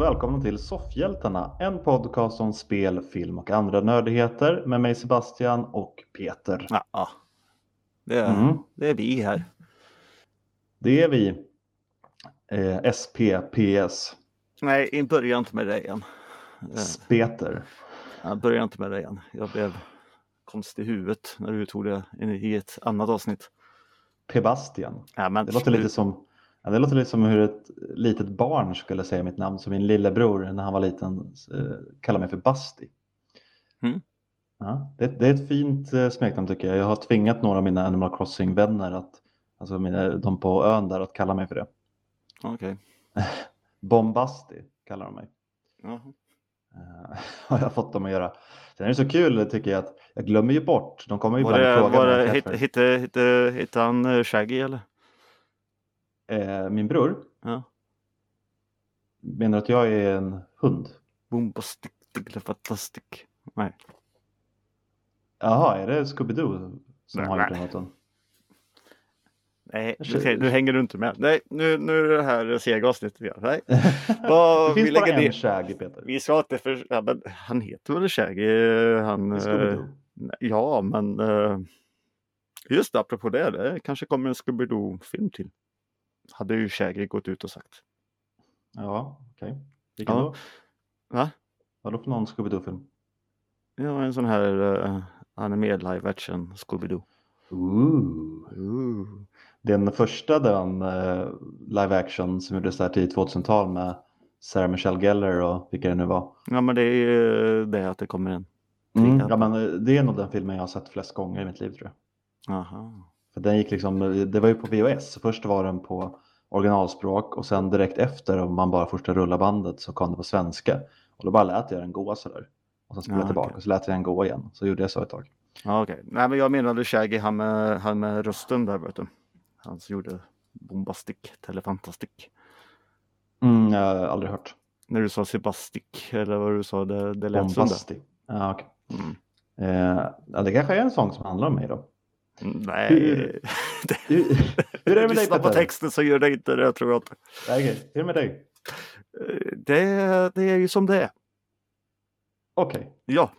Och välkomna till Soffhjältarna, en podcast om spel, film och andra nördigheter med mig Sebastian och Peter. Ja, ja. Det, är, Mm. det är vi här. Det är vi. Eh, SPPS. Nej, börja inte med det igen. Eh, Speter. Jag börjar inte med det igen. Jag blev konstig i huvudet när du tog det i ett annat avsnitt. Pebastian. Ja, men Det låter lite som Ja, det låter lite som hur ett litet barn skulle säga mitt namn. Som min lillebror när han var liten eh, kallade mig för Basti. Mm. Ja, det, det är ett fint eh, smeknamn tycker jag. Jag har tvingat några av mina Animal Crossing-vänner, att, alltså mina, de på ön där, att kalla mig för det. Okej. Bombasti kallar de mig. Jaha. Eh, har jag fått dem att göra. Sen är det så kul tycker jag att jag glömmer ju bort. De kommer ju Var ibland det, och frågar var det, han Shaggy eller? Eh, min bror, Ja. menar du att jag är en hund? Bombastic, fantastic. Nej. Jaha, är det Scooby-Doo som Nej, har gjort den låten? Nej, Jag nu, hänger du inte med. Nej, nu, nu är det här sega avsnittet igen. Nej, Vad- det finns vi bara en Shaggy Peter. vi ska inte för... Ja, men han heter väl Shaggy? Han... eh, Scooby-Doo. Nej, Ja, men eh, just det, apropå det, det kanske kommer en Scooby-Doo-film till. Hade ju Shaggy gått ut och sagt. Ja, okej. Vilken Ja. då? Va? Vadå för någon Scooby-Doo-film? Ja, en sån här uh, animerad live action Scooby-Doo. Ooh. Ooh. Den första den uh, live action som gjordes där tidigt 2000-tal med Sarah Michelle Gellar och vilka det nu var. Ja, men det är ju det att det kommer en. Mm, ja, men eh, det är nog den filmen jag har sett flest gånger i mitt liv tror jag. Aha. För den gick liksom, det var ju på VHS. Först var den på originalspråk och sen direkt efter om man bara första rulla bandet så kom det på svenska. Och då bara lät jag den gå sådär. Och sen spelade jag Ja, tillbaka okej. och så lät jag den gå igen. Så gjorde jag så ett tag. Ja, okej. Nej, men jag menade Shaggy, han med, han med rösten där, vet du. Han som gjorde Bombastic, Telefantastic. Mm, jag har aldrig hört. När du sa Sebastic, eller vad du sa, det, det lät som det. Bombastic. Ja, okej. Mm. Eh, ja, det kanske är en sång som handlar om mig då. Nej, Hur- Hur, hur är det med dig på texten så gör det inte det, tror jag okej. Hur är det med dig? Det, det är ju som det är. Okej, Ja.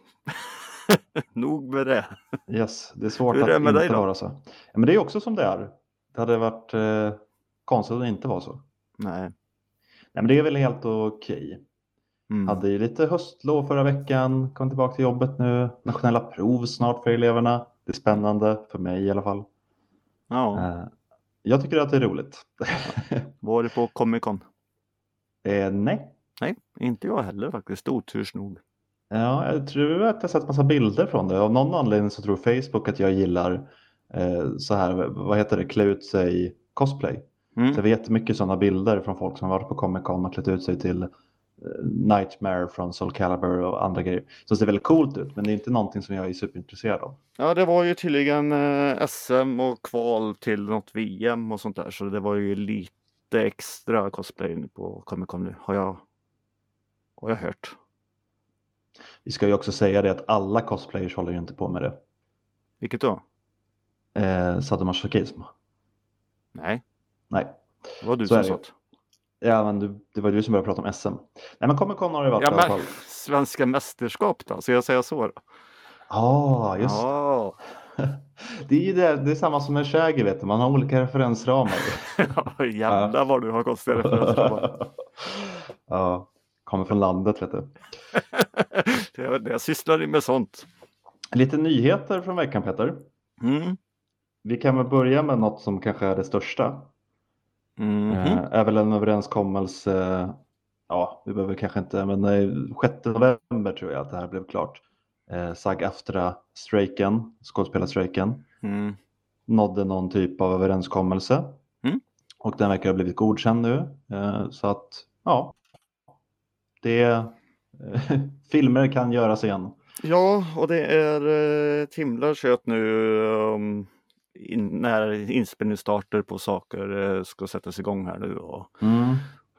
Nog med det. yes. Det är svårt Hur är det att med dig inte då? vara så. Ja, men det är också som det är. Det hade varit eh, konstigt om det inte var så. Nej. Nej, men det är väl helt okej. Mm. Hade ju lite höstlov förra veckan, kom tillbaka till jobbet nu. Nationella prov snart för eleverna. Det är spännande, för mig i alla fall. Ja, Eh, jag tycker att det är roligt. var du på Comic Con? eh, nej, Nej, inte jag heller faktiskt. Oturs nog. ja, jag tror att jag sett massa bilder från det. Av någon anledning så tror Facebook att jag gillar eh, så här, vad heter det, klä ut sig cosplay. Mm. Så jag vet jättemycket sådana bilder från folk som har varit på Comic Con och klätt ut sig till Nightmare från Soul Calibur och andra grejer. Så det ser väldigt coolt ut, men det är inte någonting som jag är superintresserad av. Ja, det var ju tydligen eh, SM och kval till något VM och sånt där. Så det var ju lite extra cosplay på Comic Con nu. Har jag, har jag hört. Vi ska ju också säga det att alla cosplayers håller ju inte på med det. Vilket då? Eh, sadomasochism. Nej, Nej, det var du Så som det sa ju. Ja, men du, det var du som började prata om SM. Nej, men Comic Con har det varit Ja, i alla fall. svenska mästerskap då? Ska jag säga så? Då? Ja, just Ja, det. är det, det är samma som med Shaggy, vet du. Man har olika referensramar. jävlar vad du har konstiga referenser. ja, kommer från landet, vet du. jag, jag sysslar med sånt. Lite nyheter från veckan, Peter. Mm. Vi kan väl börja med något som kanske är det största. Mhm. Eh, är väl en överenskommelse, ja, vi behöver kanske inte, men eh, 6 november tror jag att det här blev klart. Eh, SAG-AFTRA-strejken, skådespelarstrejken, Mm. nådde någon typ av överenskommelse. Mm. Och den verkar ha blivit godkänd nu. Eh, så att, ja, det, eh, filmer kan göras igen. Ja, och det är eh, ett himla kött nu um, in, när inspelningsstarter på saker eh, ska sättas igång här nu. Och, Mm.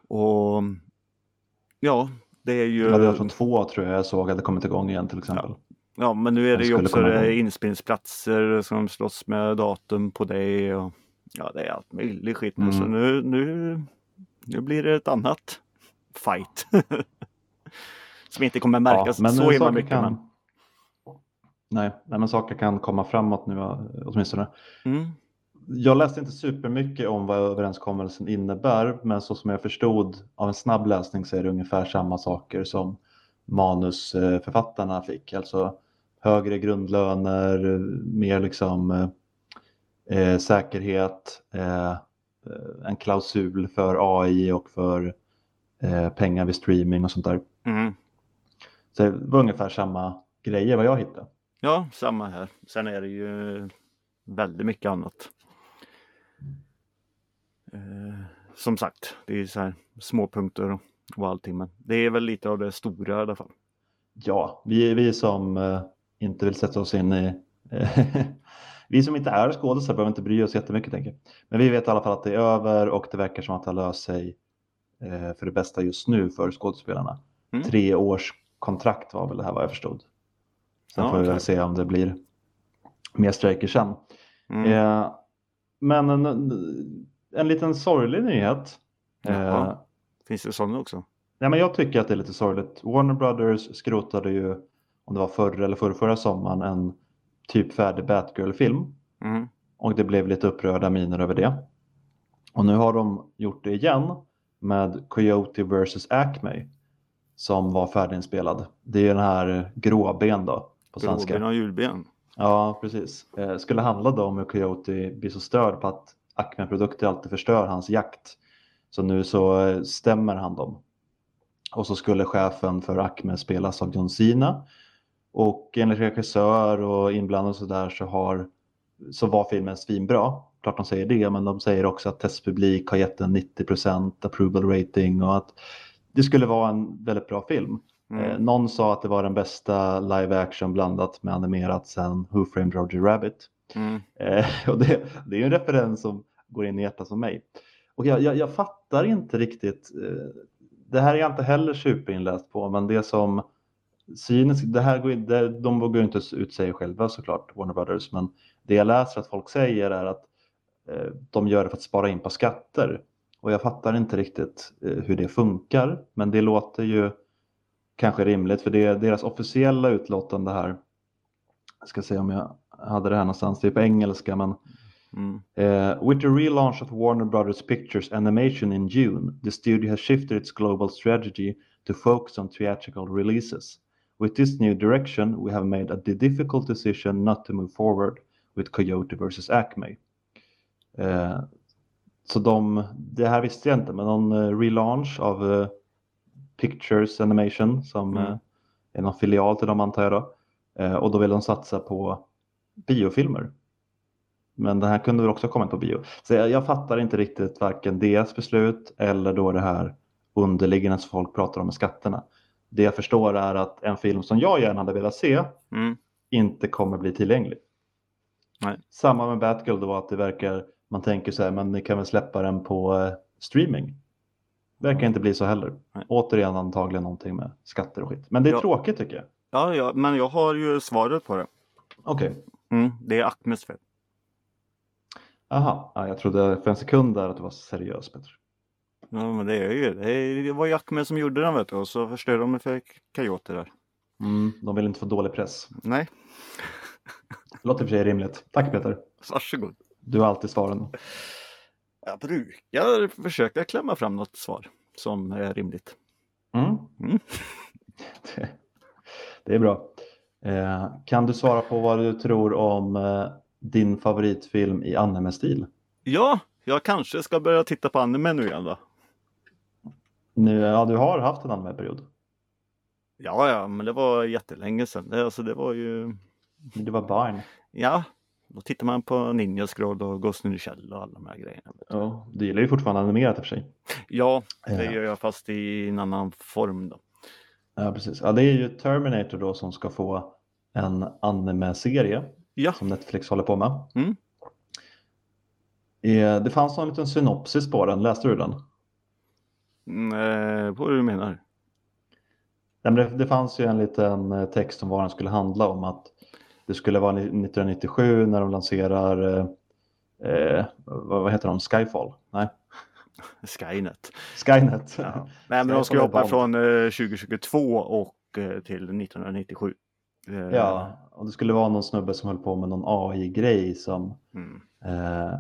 och ja, det är ju... Ja, det var från två tror jag jag såg hade kommit igång igen till exempel. Ja, men nu är det De ju också eh, inspelningsplatser som slåss med datum på det. Och, ja, det är allt möjligt skit nu. Så Mm. nu, nu, nu blir det ett annat fight. Som inte kommer märkas men så himla mycket. kan... Men... Nej, nej, men saker kan komma framåt nu åtminstone. Mm. Jag läste inte supermycket om vad överenskommelsen innebär, men så som jag förstod av en snabb läsning så är det ungefär samma saker som manusförfattarna fick. Alltså högre grundlöner, mer liksom eh, säkerhet, eh, en klausul för AI och för eh, pengar vid streaming och sånt där. Mm. Så det var ungefär samma grejer vad jag hittade. Ja, samma här. Sen är det ju väldigt mycket annat. Eh, som sagt, det är så här små punkter och, och allting. Men det är väl lite av det stora i alla fall. Ja, vi, vi som eh, inte vill sätta oss in i... vi som inte är skådespelare behöver inte bry oss jättemycket tänker jag. Men vi vet i alla fall att det är över och det verkar som att det har löst sig eh, för det bästa just nu för skådespelarna. Mm. Tre års kontrakt var väl det här vad jag förstod. Sen Ja, får vi väl se om det blir mer strejker sen. Mm. Eh, men en, en liten sorglig nyhet. Eh, Jaha. Finns det sådana också? nej, men jag tycker att det är lite sorgligt. Warner Brothers skrotade ju, om det var förra eller förra, förra sommaren, en typ färdig Batgirl-film. Mm. Och det blev lite upprörda miner över det. Och nu har de gjort det igen med Coyote vs. Acme som var färdiginspelad. Det är den här gråben då på svenska. Gråben och julben. Ja, precis. Eh, skulle handla då om hur Coyote blir så störd på att Acme-produkter alltid förstör hans jakt. Så nu så eh, stämmer han dem. Och så skulle chefen för Acme spelas av John Cena. Och enligt regissör och inblandad och sådär så, har, så var filmen svinbra. Klart de säger det, men de säger också att testpublik har gett en 90% approval rating och att det skulle vara en väldigt bra film. Mm. Eh, någon sa att det var den bästa live action blandat med animerat sen Who Framed Roger Rabbit. Mm. Eh, och det, det är en referens som går in i hjärtat som mig. Och jag, jag, jag fattar inte riktigt. Eh, det här är jag inte heller superinläst på, men det som synes, det här går, det, de vågar inte ut sig själva såklart, Warner Brothers, men det jag läser att folk säger är att de gör det för att spara in på skatter. Och jag fattar inte riktigt hur det funkar, men det låter ju kanske rimligt för det är deras officiella utlåtande här. Jag ska se om jag hade det här någonstans, det är på engelska men Mm. Uh, with the relaunch of Warner Brothers Pictures Animation in June, the studio has shifted its global strategy to focus on theatrical releases. With this new direction, we have made a difficult decision not to move forward with Coyote vs. Acme. Uh, så de, det här visste jag inte, men någon uh, relaunch av Pictures Animation som Mm. uh, är någon filial till dem antar jag då. Uh, och då vill de satsa på biofilmer. Men den här kunde väl också ha kommit på bio. Så jag, jag fattar inte riktigt varken deras beslut eller då det här underliggande som folk pratar om med skatterna. Det jag förstår är att en film som jag gärna hade velat se Mm. inte kommer bli tillgänglig. Nej. Samma med Batgirl då att det verkar, man tänker så här, men ni kan väl släppa den på eh, streaming. Verkar inte bli så heller. Nej. Återigen antagligen någonting med skatter och skit. Men det är Ja. tråkigt tycker jag. Ja, ja, men jag har ju svaret på det. Okej, Mm. Det är Acmes fel. aha. Ja, jag trodde för en sekund där att du var seriös Peter. Ja, men det är ju det. var ju Acme som gjorde den vet du och så förstörde de för Coyote där. Mm, de vill inte få dålig press. Nej, Låter för sig rimligt. Tack Peter. varsågod. Du har alltid svaren. Jag brukar försöka klämma fram något svar som är rimligt. Mm. Mm. Det, det är bra. Eh, kan du svara på vad du tror om eh, din favoritfilm i anime-stil? Ja, jag kanske ska börja titta på anime nu igen då. Nu, ja, du har haft en anime-period. Ja, ja, men det var jättelänge sedan. Det, alltså, det var ju, Du var barn. ja, då tittar man på Ninja Scroll och Ghost in the Shell och alla de här grejerna. Ja, du gillar ju fortfarande animerat i och för sig. Ja, det Ja. gör jag fast i en annan form då. Ja, precis. Ja, det är ju Terminator då som ska få en anime-serie Ja, som Netflix håller på med. Mm. Eh, Det fanns en liten synopsis på den, läste du den? mm, eh, vad du menar? Det, fanns ju en liten eh, text om vad den skulle handla om. Att det skulle vara ni- 1997 när de lanserar, eh, eh, vad, heter de, Skyfall? Nej, Skynet. Skynet. Ja. Nej, men de ska hoppa från eh, 2022 och eh, till 1997. Eh, Ja, och det skulle vara någon snubbe som höll på med någon AI-grej som Mm. eh,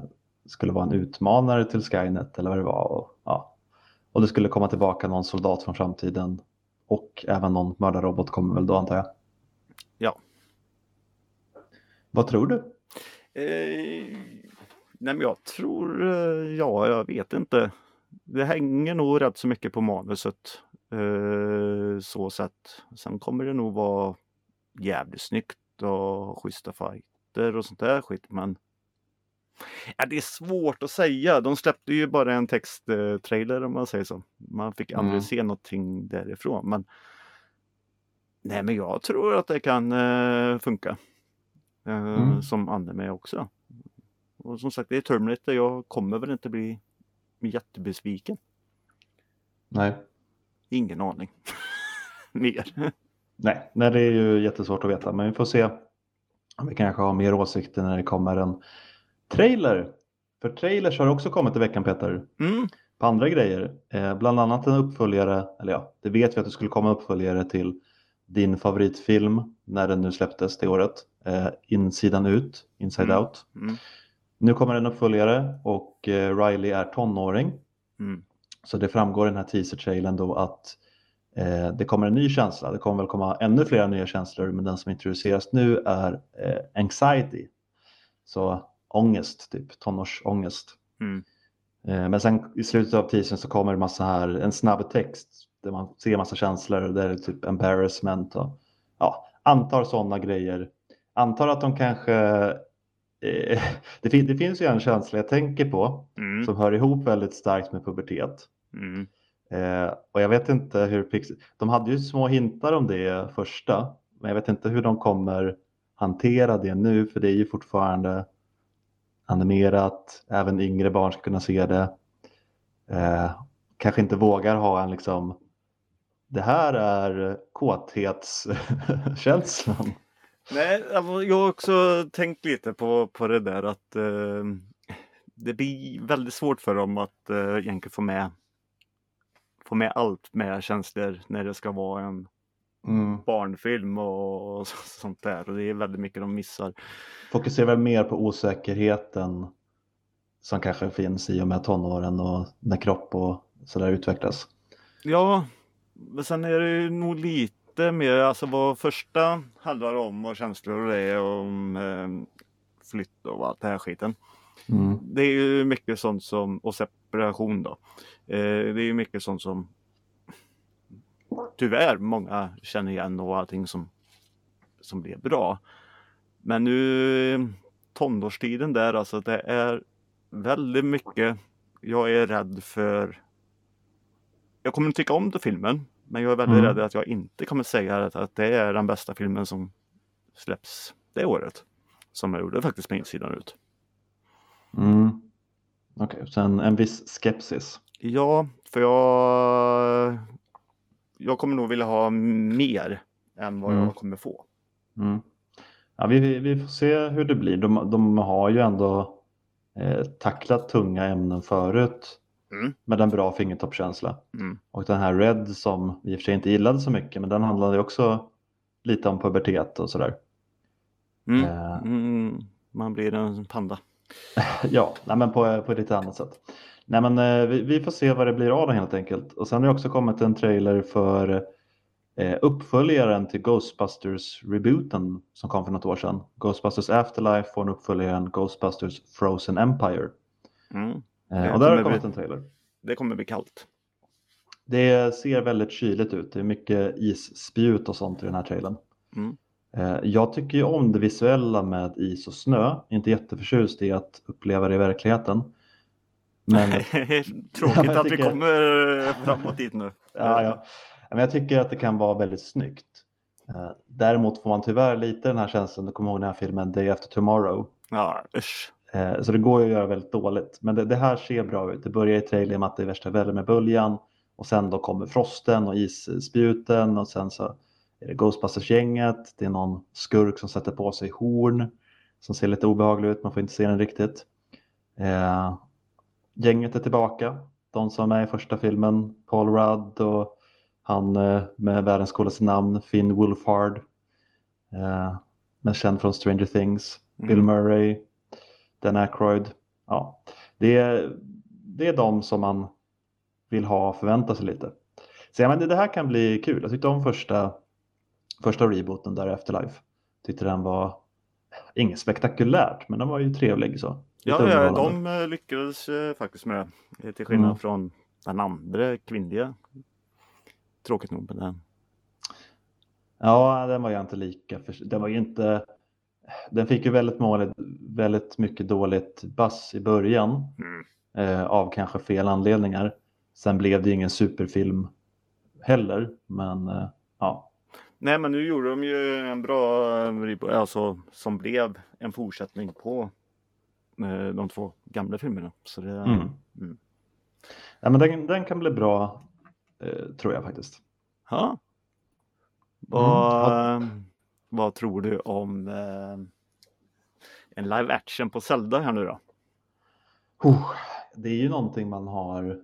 skulle vara en utmanare till Skynet eller vad det var. Och, ja. och det skulle komma tillbaka någon soldat från framtiden och även någon mördarrobot kommer väl då antar jag. Vad tror du? Eh, nej men jag tror, eh, ja jag vet inte. Det hänger nog rätt så mycket på manuset. Eh, så sett. Sen kommer det nog vara jävligt snyggt och schyssta fighter och sånt där skit men ja, det är svårt att säga. De släppte ju bara en texttrailer om man säger så. Man fick aldrig Mm. se någonting därifrån men Nej men jag tror att det kan eh, funka. Eh, Mm. Som anime också. Och som sagt det är Terminator. Jag kommer väl inte bli jättebesviken. Nej. Ingen aning. Mer. Nej, nej, det är ju jättesvårt att veta, men vi får se om vi kanske har mer åsikter när det kommer en trailer. För trailers har också kommit i veckan Peter, Mm. på andra grejer. Eh, bland annat en uppföljare, eller ja, det vet vi att det skulle komma uppföljare till din favoritfilm när den nu släpptes det året. Eh, Insidan ut, Inside Mm. Out. Mm. Nu kommer en uppföljare och eh, Riley är tonåring. Mm. Så det framgår i den här teaser-trailern då att eh, det kommer en ny känsla. Det kommer väl komma ännu fler nya känslor men den som introduceras nu är eh, anxiety. Så ångest, typ tonårsångest. Mm. Eh, men sen i slutet av teasern så kommer det massa här, en snabb text där man ser massa känslor där är det typ embarrassment och ja, antar sådana grejer. Antar att de kanske eh, det, fin- det finns ju en känsla jag tänker på Mm. som hör ihop väldigt starkt med pubertet. Mm. Eh, och jag vet inte hur Pixar, de hade ju små hintar om det första, men jag vet inte hur de kommer hantera det nu, för det är ju fortfarande animerat, även yngre barn ska kunna se det. Eh, kanske inte vågar ha en liksom, det här är kåthetskänslan. Nej, jag har också tänkt lite på, på det där att eh, det blir väldigt svårt för dem att eh, egentligen få med få med allt med känslor när det ska vara en Mm. barnfilm och, och sånt där och det är väldigt mycket de missar. Fokuserar väl mer på osäkerheten som kanske finns i och med tonåren och när kropp och sådär utvecklas. Ja, men sen är det ju nog lite mer, alltså vad första handlar om och känslor och det om eh, flytt och allt det här skiten. Mm. Det är ju mycket sånt som, och separation då. Eh, det är ju mycket sånt som tyvärr många känner igen och allting som, som blev bra. Men nu tonårstiden där alltså det är väldigt mycket jag är rädd för jag kommer tycka om den filmen men jag är väldigt Mm. rädd att jag inte kommer säga att, att det är den bästa filmen som släpps det året. Som jag gjorde faktiskt på insidan ut. Mm. Okej, sen en viss skepsis. Ja, för jag jag kommer nog vilja ha mer än vad Mm. jag kommer få. Mm. Ja, vi, vi- vi får se hur det blir. De, de har ju ändå eh, tacklat tunga ämnen förut Mm. med en bra fingertoppskänsla. Mm. Och den här Red som vi i och för sig inte gillade så mycket, men den handlade också lite om pubertet och sådär. Mm. Eh. Mm. Man blir en panda. Ja, nej, men på, på ett lite annat sätt. Nej, men, eh, vi, vi får se vad det blir av den helt enkelt. Och sen har det också kommit en trailer för eh, uppföljaren till Ghostbusters-rebooten som kom för något år sedan. Ghostbusters Afterlife får en uppföljaren Ghostbusters Frozen Empire. Mm. Eh, Det och där har det kommer kommit bli- en trailer. Det kommer bli kallt. Det ser väldigt kyligt ut. Det är mycket isspjut och sånt i den här trailern. Mm. Eh, Jag tycker ju om det visuella med is och snö. Inte jätteförtjust i att uppleva det i verkligheten. Men Tråkigt jag att vi tycker- kommer framåt dit nu. Ja, ja. Men jag tycker att det kan vara väldigt snyggt. Eh, Däremot får man tyvärr lite den här känslan, du kommer ihåg den här filmen Day After Tomorrow. Ja, usch. Eh, Så det går ju att göra väldigt dåligt. Men det, det här ser bra ut. Det börjar i trailern med att det är värsta värmeböljan och sen då kommer frosten och isspjuten och sen så är det Ghostbusters-gänget. Det är någon skurk som sätter på sig horn som ser lite obehaglig ut. Man får inte se den riktigt. Eh, gänget är tillbaka. de som är i första filmen. Paul Rudd och han eh, med världens coolaste namn, Finn Wolfhard. Eh, mest känd från Stranger Things. Mm. Bill Murray, Dan Aykroyd. Ja, det, är, det är de som man vill ha och förvänta sig lite. Så ja, men det, här kan bli kul. Jag tyckte om första, första rebooten där Afterlife. Tyckte den var inget spektakulärt, men den var ju trevlig så. Lite Ja, ja, de eh, lyckades eh, faktiskt med det. eh, Till skillnad Mm. från den andra kvinnliga. Tråkigt nog med den. Ja, den var jag inte lika. Den var ju inte... Den fick ju väldigt, måligt, väldigt mycket dåligt bass i början Mm. eh, av kanske fel anledningar. Sen blev det ingen superfilm heller, men eh, ja. Nej, men nu gjorde de ju en bra alltså som blev en fortsättning på eh, de två gamla filmerna. Så det, Mm. Mm. ja men den, den kan bli bra, eh, tror jag faktiskt. Ja. Vad, ja. Vad tror du om eh, en live action på Zelda här nu då? Oh, det är ju någonting man har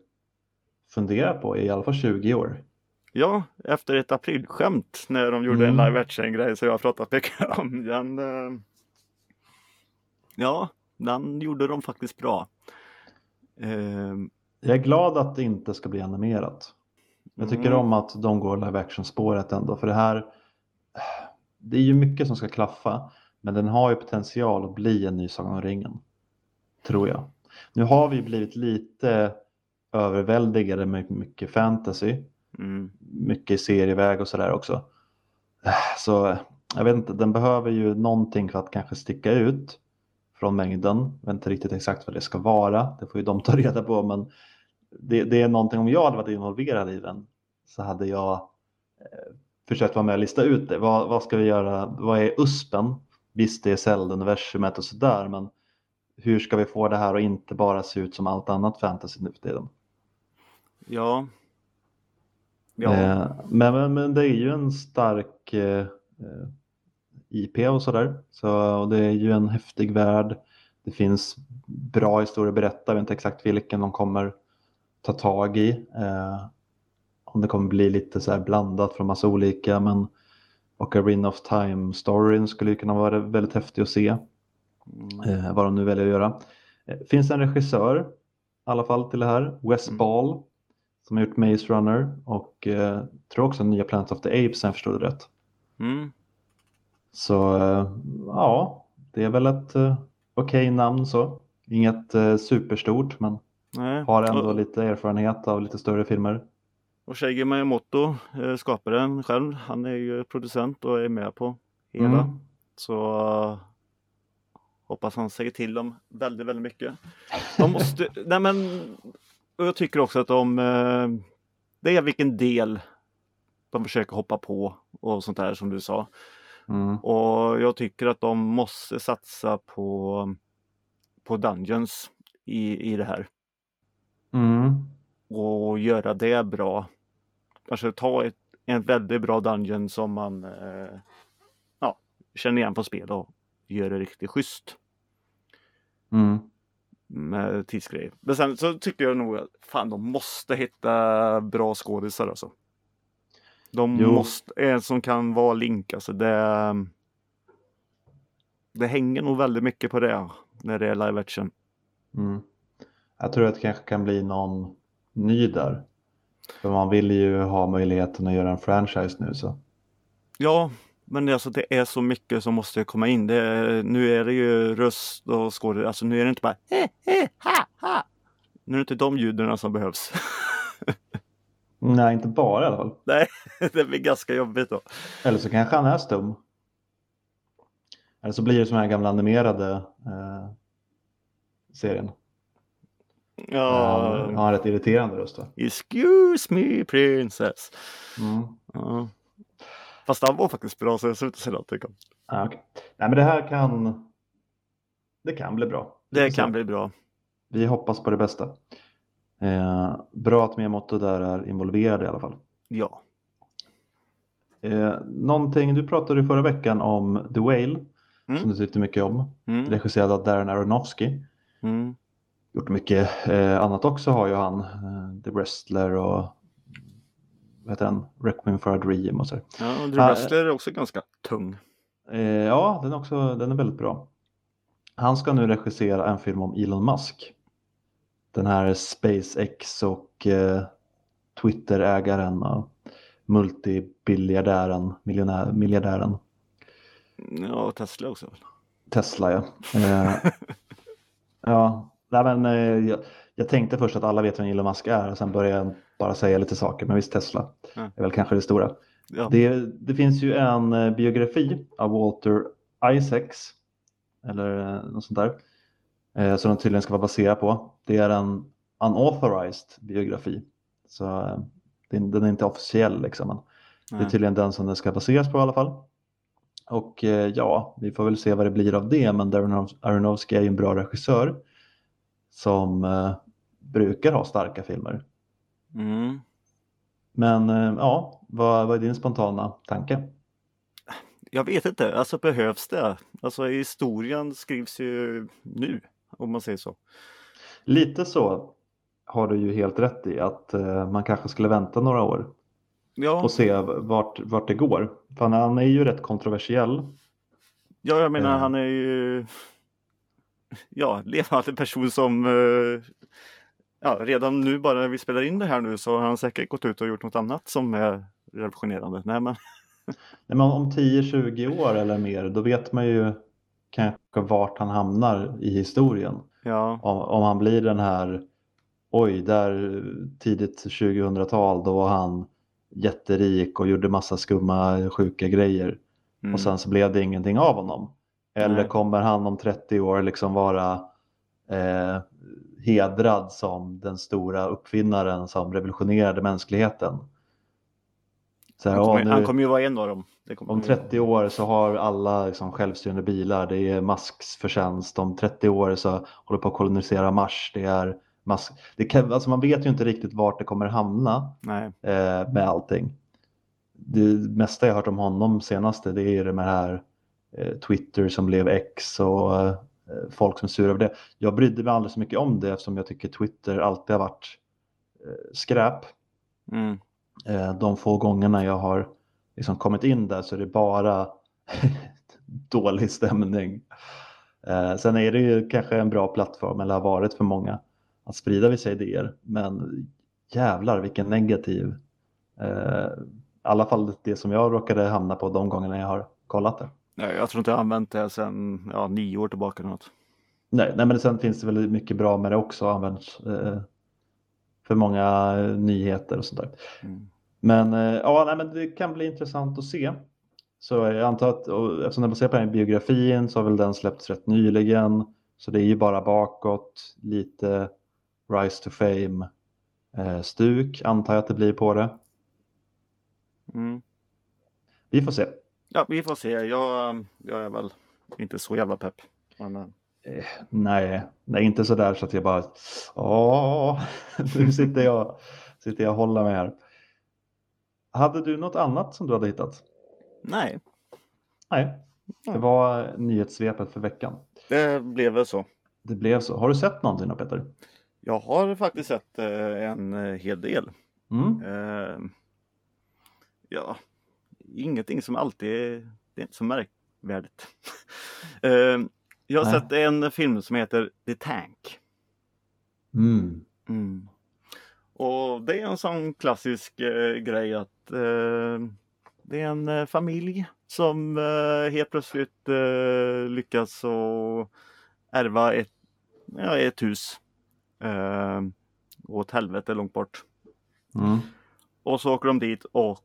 funderat på i alla fall 20 år. Ja, efter ett aprilskämt när de gjorde Mm. en live action grej så jag pratat mycket om den. Eh, ja, den gjorde de faktiskt bra. Eh, Jag är glad att det inte ska bli animerat. Jag tycker Mm. om att de går live action spåret ändå för det här det är ju mycket som ska klaffa men den har ju potential att bli en ny Sagan om ringen. Tror jag. Nu har vi blivit lite överväldigade med mycket fantasy, mm, mycket serieväg och sådär också. Så jag vet inte, den behöver ju någonting för att kanske sticka ut från mängden. Jag vet inte riktigt exakt vad det ska vara, det får ju de ta reda på men det, det är någonting, om jag hade varit involverad i den så hade jag eh, försökt vara med och lista ut det. Vad, vad ska vi göra? Vad är USPen? Visst, det är Zelda-universumet och sådär, men hur ska vi få det här att inte bara se ut som allt annat fantasy nu för tiden? ja. Ja, Eh, men, men, men det är ju en stark eh, eh, IP och sådär. Så och det är ju en häftig värld. Det finns bra historier att berätta. Jag vet inte exakt vilken de kommer ta tag i. Eh, om det kommer bli lite så här blandat från massa olika. Men Ocarina of Time-storyn skulle ju kunna vara väldigt häftig att se. mm, Eh, vad de nu väljer att göra. Eh, finns en regissör i alla fall till det här. Wes Mm. Ball. Som har gjort Maze Runner och eh, tror också nya Planet of the Apes om jag förstod det rätt. mm, Så eh, ja, det är väl ett eh, okej namn så. Inget eh, superstort men nej. har ändå lite erfarenhet av lite större filmer. Och Shigeru Miyamoto, eh, skaparen själv, han är ju producent och är med på hela. Mm. Så eh, hoppas han säger till dem väldigt, väldigt mycket. De måste, nej men, och jag tycker också att de, eh, det är vilken del de försöker hoppa på och sånt där som du sa. Mm. Och jag tycker att de måste satsa på, på Dungeons i, i det här Mm. och göra det bra. Alltså ta ett, en väldigt bra Dungeon som man eh, ja, känner igen på spel och gör det riktigt schysst Mm. med tidsgrejer. Men sen så tycker jag nog att fan de måste hitta bra skådisar alltså. De Jo. måste, en som kan vara Link alltså det Det hänger nog väldigt mycket på det när det är live action. Mm. Jag tror att det kanske kan bli någon ny där. För man vill ju ha möjligheten att göra en franchise nu så. Ja, men det, alltså, det är så mycket som måste komma in. Det är, nu är det ju röst och skådespel. Alltså nu är det inte bara he, he, ha, ha. Nu är det inte de ljuden som behövs. Nej, inte bara i alla fall. Nej, det blir ganska jobbigt då. Eller så kanske han är stum. Eller så blir det som den här gamla animerade eh, serien. Ja, Han har en rätt irriterande röst va? excuse me princess. Mm. Ja. Fast han var faktiskt bra så jag slutar säga någonting om. Ah, okay. Nej men det här kan Det kan bli bra. Det kan bli bra. Vi hoppas på det bästa. Eh, bra att Miyamoto där är involverad i alla fall. Ja. Eh, någonting, du pratade förra veckan om The Whale Mm. som du tyckte mycket om. Mm. Regisserad av Darren Aronofsky. Mm. Gjort mycket eh, annat också har ju han. Eh, The Wrestler och vad heter den? Requiem for a Dream och så. Ja, och The Ja, Wrestler är också ganska tung. Eh, ja, den är också den är väldigt bra. Han ska nu regissera en film om Elon Musk. Den här SpaceX och eh, Twitter-ägaren och multibiljardären, miljardären Ja, och Tesla också. Tesla. Ja, eh, ja nej, men, eh, jag, jag tänkte först att alla vet vem Elon Musk är och sen började jag bara säga lite saker. Men visst, Tesla Ja. är väl kanske det stora. Ja. Det, det finns ju en eh, biografi av Walter Isaacs, eller eh, något sånt där, eh, som den tydligen ska vara baserad på. Det är en unauthorized biografi, så den, den är inte officiell liksom. Men det är tydligen den som den ska baseras på i alla fall. Och eh, ja, vi får väl se vad det blir av det, men Darren Aronofsky är ju en bra regissör som eh, brukar ha starka filmer. Mm. Men eh, ja, vad, vad är din spontana tanke? Jag vet inte, alltså behövs det? Alltså historien skrivs ju nu, om man säger så. Lite så har du ju helt rätt i att eh, man kanske skulle vänta några år Ja, och se vart, vart det går. För han är ju rätt kontroversiell. ja jag menar han är ju ja, levande person som eh, ja, redan nu bara när vi spelar in det här nu så har han säkert gått ut och gjort något annat som är revolutionerande. Nej, men, Nej, men om 10-20 år eller mer, då vet man ju kanske vart han hamnar i historien. ja, Om, om han blir den här, oj, där tidigt 2000-tal, då var han jätterik och gjorde massa skumma, sjuka grejer. mm, och sen så blev det ingenting av honom. Eller kommer han om 30 år liksom vara eh, hedrad som den stora uppfinnaren som revolutionerade mänskligheten? Här, han, "Åh, kommer, nu, han kommer ju vara en av dem. Det om ju- 30 år så har alla liksom självstyrande bilar, det är Musks förtjänst. Om 30 år så håller på att kolonisera Mars, det är Musk. Det kan, alltså man vet ju inte riktigt vart det kommer hamna eh, med allting. Det mesta jag hört om honom senaste det är ju det här Twitter som blev X och eh, folk som är sura över det. Jag brydde mig aldrig så mycket om det eftersom jag tycker Twitter alltid har varit eh, skräp. mm, Eh, de få gångerna jag har liksom kommit in där så är det bara dålig stämning. Eh, sen är det ju kanske en bra plattform, eller har varit för många, att sprida vissa idéer. Men jävlar vilken negativ, eh, i alla fall det som jag råkade hamna på de gångerna jag har kollat det. Nej, jag tror inte jag har använt det sedan ja, nio år tillbaka eller något. Nej, nej men sen finns det väl mycket bra med det också, används eh, för många eh, nyheter och sånt där. Mm. Men eh, ja, nej, men det kan bli intressant att se. Så jag antar att och eftersom den baserar på den biografin så har väl den släppts rätt nyligen. Så det är ju bara bakåt, lite Rise to Fame eh, stuk antar jag att det blir på det. Mm. Vi får se. Ja, vi får se. Jag, jag är väl inte så jävla pepp. Men, eh, Eh, nej, nej, inte så där så att jag bara, åh, nu sitter jag, sitter jag och håller mig här. Hade du något annat som du hade hittat? nej, Nej, det var nyhetssvepet för veckan. det blev väl så. Det blev så. Har du sett någonting då Peter? Jag har faktiskt sett eh, en eh, hel del. Mm. Eh, ja, ingenting som alltid är, det är inte så märkvärdigt. eh, jag har Nej. sett en film som heter The Tank. Mm. Mm. Och det är en sån klassisk eh, grej att eh, det är en eh, familj som eh, helt plötsligt eh, lyckas och ärva ett, ja, ett hus eh, åt helvete långt bort. Mm. Och så åker de dit och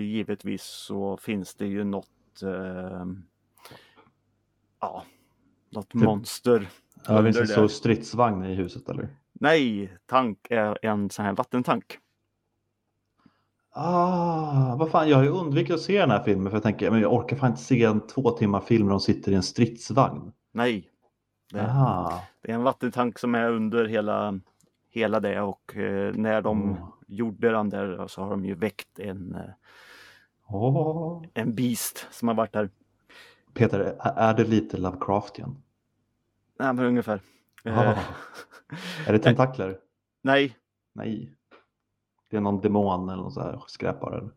givetvis så finns det ju något eh, ja, något Typ- monster. Ja, det finns stor där. stridsvagn i huset eller? Nej, tank är en sån här vattentank. Ah, vad fan, jag har ju undvikit att se den här filmen för jag tänker, men jag orkar fan inte se en två timmar film där de sitter i en stridsvagn. Nej. Det, det är en vattentank som är under hela, hela det och eh, när de Mm. gjorde den där så har de ju väckt en, eh, Åh. en beast som har varit där. Peter, är- det lite Lovecraftian? Nej, men ungefär. Eh, Ah. Är det tentakler? nej, Nej. Det är någon demon eller något så här skräpare. eller?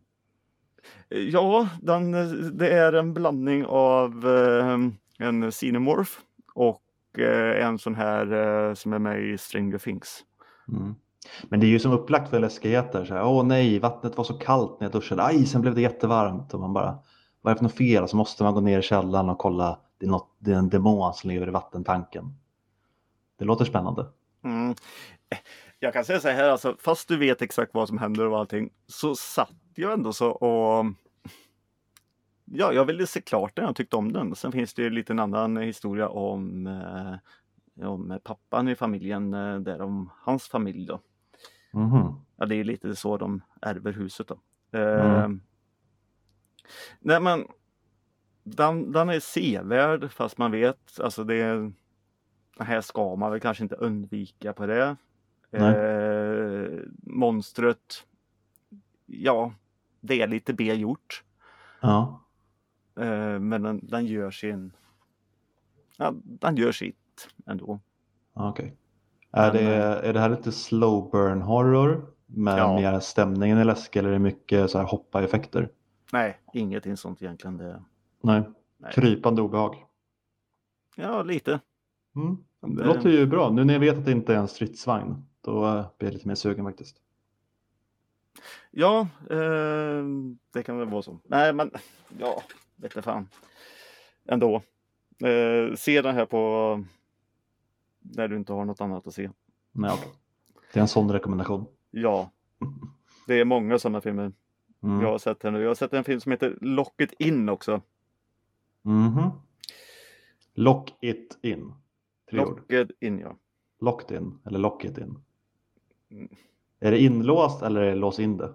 Ja, den, det är en blandning av eh, en Xenomorph och eh, en sån här eh, som är med i Stranger Things. Mm. Men det är ju som upplagt för läskigheter. Så här, Åh nej, vattnet var så kallt när jag duschade. Aj, sen blev det jättevarmt. Och man bara, vad är det för något fel? Så måste man gå ner i källaren och kolla. Det är, något, det är en demon som lever i vattentanken. Det låter spännande. Mm. Jag kan säga så här, alltså, fast du vet exakt vad som händer och allting, så satt jag ändå så och Ja, jag ville se klart den Jag tyckte om den. Sen finns det ju lite en annan historia om, eh, om pappan i familjen, eh, där om hans familj då. Mhm. Ja, det är lite så de ärver huset då. Eh, Mm. Nej men den, den är sevärd fast man vet, alltså det är, det här ska man väl kanske inte undvika på det. Eh, monstret, ja, det är lite B-gjort. Ja. Eh, men den, den gör sin, ja, den gör sitt ändå. Okej. Är, Men, det, är det här lite slow burn horror? Med Ja. mer stämningen är läskig eller är det mycket så här hoppa-effekter? Nej, ingenting sånt egentligen. Det, Nej. nej. Krypande obehag. Ja, lite. Mm. Det Det- låter ju bra. Nu när jag vet att det inte är en stridsvagn, då eh, blir jag lite mer sugen faktiskt. Ja, eh, det kan väl vara så. Nej, men ja, vete fan. Ändå. Eh, se den här på när du inte har något annat att se. Nej, okej. Det är en sån rekommendation. Ja, det är många sådana filmer Mm. jag har sett nu. Jag har sett en film som heter Lock It In också. Mhm. Lock it in. Tre ord. Lock It In, ja. Locked in eller lock it in. Mm. Är det inlåst eller är det lås in det?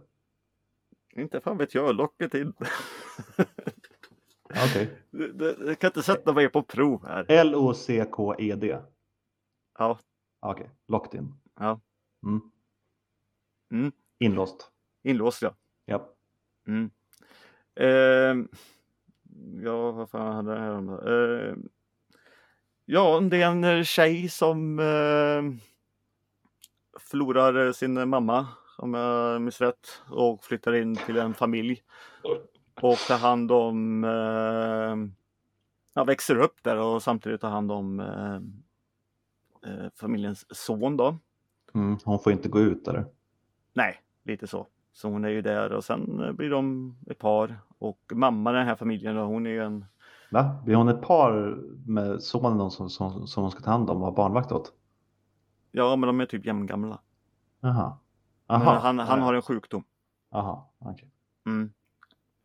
Inte fan vet jag, Lock It In. Okej. Det- det- Jag kan inte sätta mig på prov här. L-O-C-K-E-D. Ja, Okej, locked in. Ja. Mm. Mm. Inlåst. inlåst ja. Ja. Mm. Ehm, ja, vad fan hade jag här om då? Ehm, ja, det är en eh, tjej som eh, förlorar eh, sin mamma, om jag minns rätt, och flyttar in till en familj. Och tar hand om, eh, ja, växer upp där och samtidigt tar hand om eh, eh, familjens son då. Mm. Hon får inte gå ut eller? Nej, lite så. Så hon är ju där och sen eh, blir de ett par. Och mamma i den här familjen, då, hon är ju en... Va? Blir hon ett par med sonen som, som, som hon ska ta hand om och ha barnvakt åt? Ja, men de är typ jämngamla. Jaha. Han, han har en sjukdom. Aha, okej. Mm.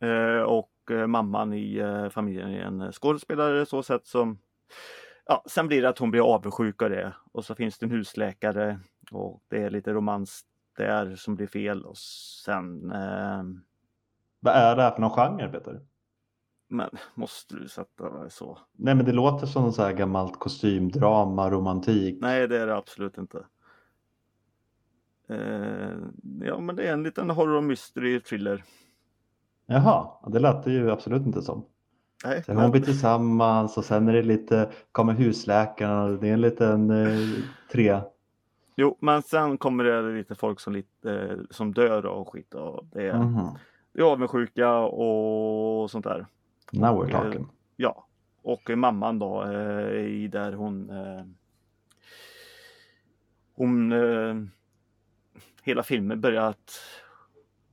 Eh, och eh, mamman i eh, familjen är en skådespelare så sätt som... Ja, sen blir det att hon blir avundsjuk av det. Och så finns det en husläkare och det är lite romans där som blir fel. Och sen... Eh, Vad är det här för någon genre Peter? men måste du sätta så? Nej men det låter som så här gammalt kostymdrama, romantik. Nej, det är det absolut inte. Eh, ja, men det är en liten horror mystery thriller. Jaha, det lät det ju absolut inte som. Nej, Så hon blir tillsammans och sen är det lite, kommer husläkaren och det är en liten eh, tre. Jo, men sen kommer det lite folk som, lite, eh, som dör och skit. Och det, är, Mhm. det är avundsjuka och sånt där. Now we're Och, talking. Ja, och mamman då eh, i där hon eh, hon eh, hela filmen börjar att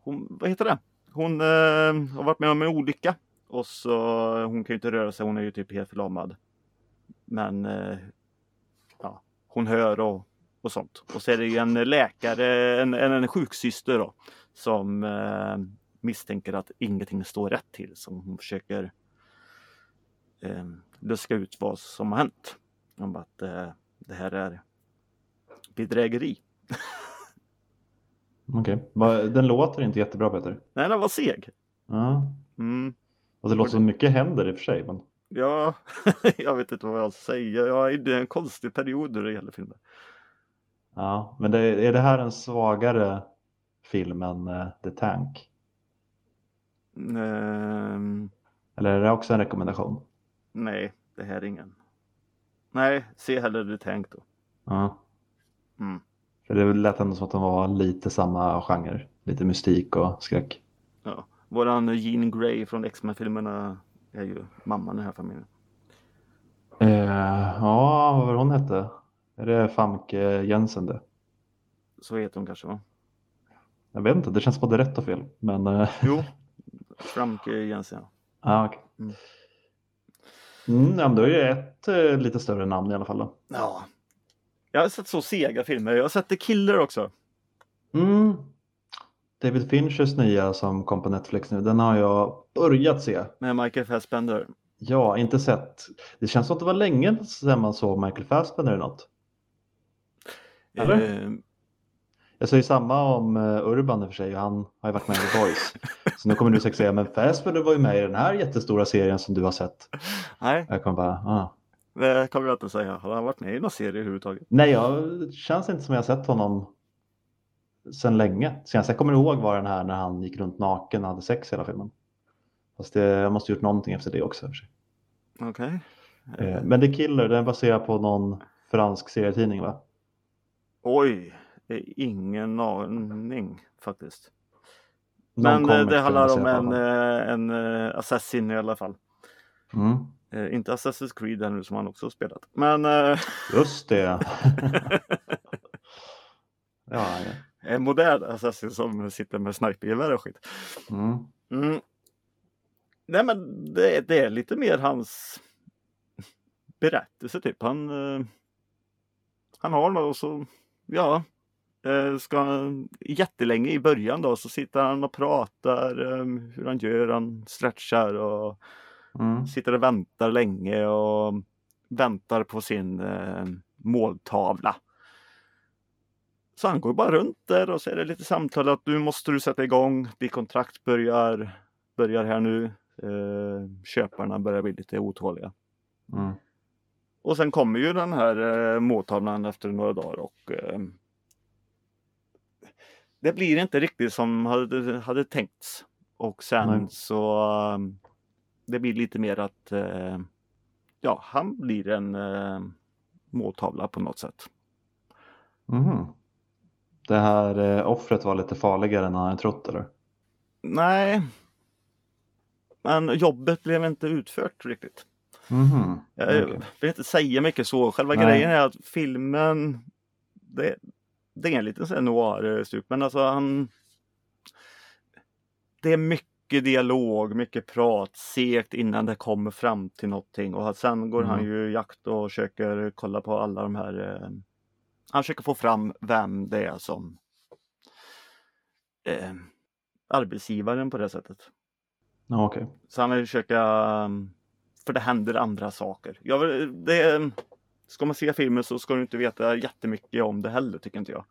hon, vad heter det? Hon eh, har varit med om en olycka och så hon kan ju inte röra sig, hon är ju typ helt förlamad. Men eh, ja, hon hör och, och sånt. Och så är det ju en läkare, en, en, en sjuksyster då som eh, misstänker att ingenting står rätt till som hon försöker eh, luska ut vad som har hänt. Om att eh, det här är bedrägeri. Okej, Va- Den låter inte jättebra Peter. Nej, den var seg. Ja. Mm. Och det låter som mycket händer i och för sig. Men... Ja, jag vet inte vad jag ska säga. Jag är i en konstig period när det gäller filmer. Ja, men det, är det här en svagare film än eh, The Tank? Ehm, Eller är det också en rekommendation? nej, det här är ingen. Nej, se hellre det tänkt då. Ja. Mm. För det lät ändå som att de var lite samma genre. Lite mystik och skräck. Våran Jean Grey från X-Men-filmerna är ju mamman i den här familjen. Eh, ja, vad var hon hette? Är det Famke Jensen det? Så heter hon kanske va? Jag vet inte, det känns både rätt och fel. Men, eh, Jo, Framke Jensen. ja. ah, okej. Mm. Mm, ja, men då är det ett eh, lite större namn i alla fall. Då. Ja. Jag har sett så sega filmer. Jag har sett The Killer också. Mm. David Finchers nya som kom på Netflix nu, den har jag börjat se. Med Michael Fassbender. Ja, inte sett. Det känns som att det var länge sedan man såg Michael Fassbender i något. Eller? Eh, Jag säger samma om eh, Urban i och för sig, han har ju varit med i The Boys. Så nu kommer du säkert säga, men Fassbender var ju med i den här jättestora serien som du har sett. nej, Jag kommer bara, ah. det kommer jag inte säga. Har han varit med i någon serie överhuvudtaget? Nej, jag, känns inte som jag har sett honom sedan länge. Senast jag kommer ihåg var den här när han gick runt naken och hade sex hela filmen. Fast det, jag måste gjort någonting efter det också. Okej. Eh, Men The Killer, den är baserad på någon fransk serietidning va? Oj, ingen aning faktiskt. Någon Men eh, det handlar om en, eh, en eh, assassin i alla fall. Mm, Eh, Inte Assassin's Creed här nu som han också spelat. Men eh, just det. ja, ja. En modern assassin som sitter med snipergevär och skit. Mm. Mm. Nej men det, det är lite mer hans berättelse typ. Han, eh, han har något så, ja, eh, ska jättelänge i början då så sitter han och pratar eh, hur han gör, han stretchar och Mm. sitter och väntar länge och väntar på sin eh, måltavla. Så han går bara runt där och så är det lite samtal att nu måste du sätta igång, ditt kontrakt börjar, börjar här nu. Eh, köparna börjar bli lite otåliga. Mm. Och sen kommer ju den här eh, måltavlan efter några dagar och eh, det blir inte riktigt som hade, hade tänkts. Och sen Nej. så eh, det blir lite mer att eh, ja, han blir en eh, måltavla på något sätt. Mhm. Det här eh, offret var lite farligare än han hade trott eller? Nej. Men jobbet blev inte utfört riktigt. Mhm. Jag Okej. vill inte säga mycket så. Själva Nej. grejen är att filmen det, det är en liten noir-stuk men alltså han Det är mycket dialog, mycket prat, segt innan det kommer fram till någonting och sen går han Mm. ju i jakt och försöker kolla på alla de här eh, Han försöker få fram vem det är som eh, arbetsgivaren på det sättet. Ja, Okej. Så han vill försöka, um, för det händer andra saker. Jag det, ska man se filmen så ska du inte veta jättemycket om det heller tycker inte jag.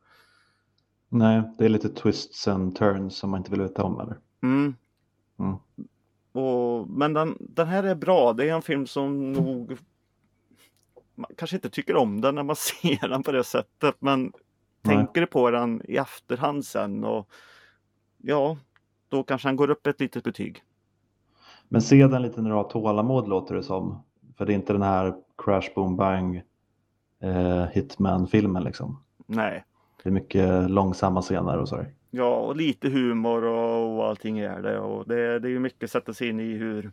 Nej, det är lite twists and turns som man inte vill veta om eller? Mm. Mm. Och, men den, den här är bra. Det är en film som nog man kanske inte tycker om den när man ser den på det sättet men Nej. tänker på den i efterhand sen och ja, då kanske han går upp ett litet betyg. Men se den lite när du har tålamod låter det som. För det är inte den här Crash Boom Bang eh, Hitman-filmen liksom. Nej. Det är mycket långsamma scener och sådär. Ja, och lite humor och, och allting är det. Och det, det är ju mycket att sätta sig in i hur,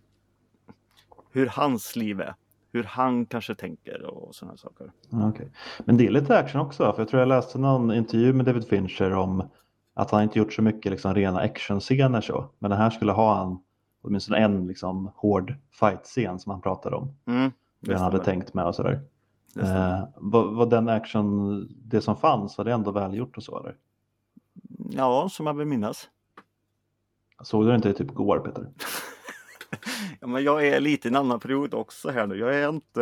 hur hans liv är. Hur han kanske tänker och sådana saker. Okej. Men det är lite action också. För jag tror jag läste någon intervju med David Fincher om att han inte gjort så mycket liksom, rena actionscener så. Men den här skulle ha en, åtminstone en liksom, hård fight-scen som han pratade om. Mm, Det han hade tänkt med och sådär. Det. Eh, var, var den action, det som fanns, var det ändå välgjort och så eller? Ja, som jag vill minnas. Såg du det inte typ går Peter? Ja, men jag är lite i en annan period också här nu. Jag är inte...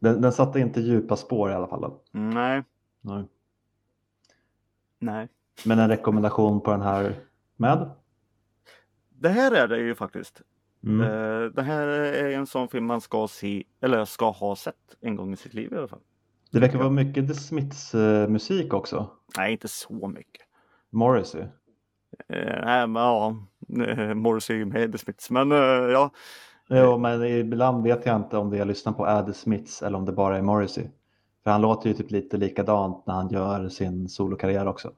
Den, den satte inte djupa spår i alla fall. Nej, Nej. nej. Men en rekommendation på den här med? Det här är det ju faktiskt. Mm. Eh, Det här är en sån film man ska se, eller ska ha sett en gång i sitt liv i alla fall. Det verkar vara mycket The Smiths eh, musik också. Nej, inte så mycket. Morrissey. Eh, nej, men ja, eh, Morrissey är ju med The Smiths, men eh, ja. Jo, men ibland vet jag inte om det jag lyssnar på är The Smiths eller om det bara är Morrissey. För han låter ju typ lite likadant när han gör sin solokarriär också.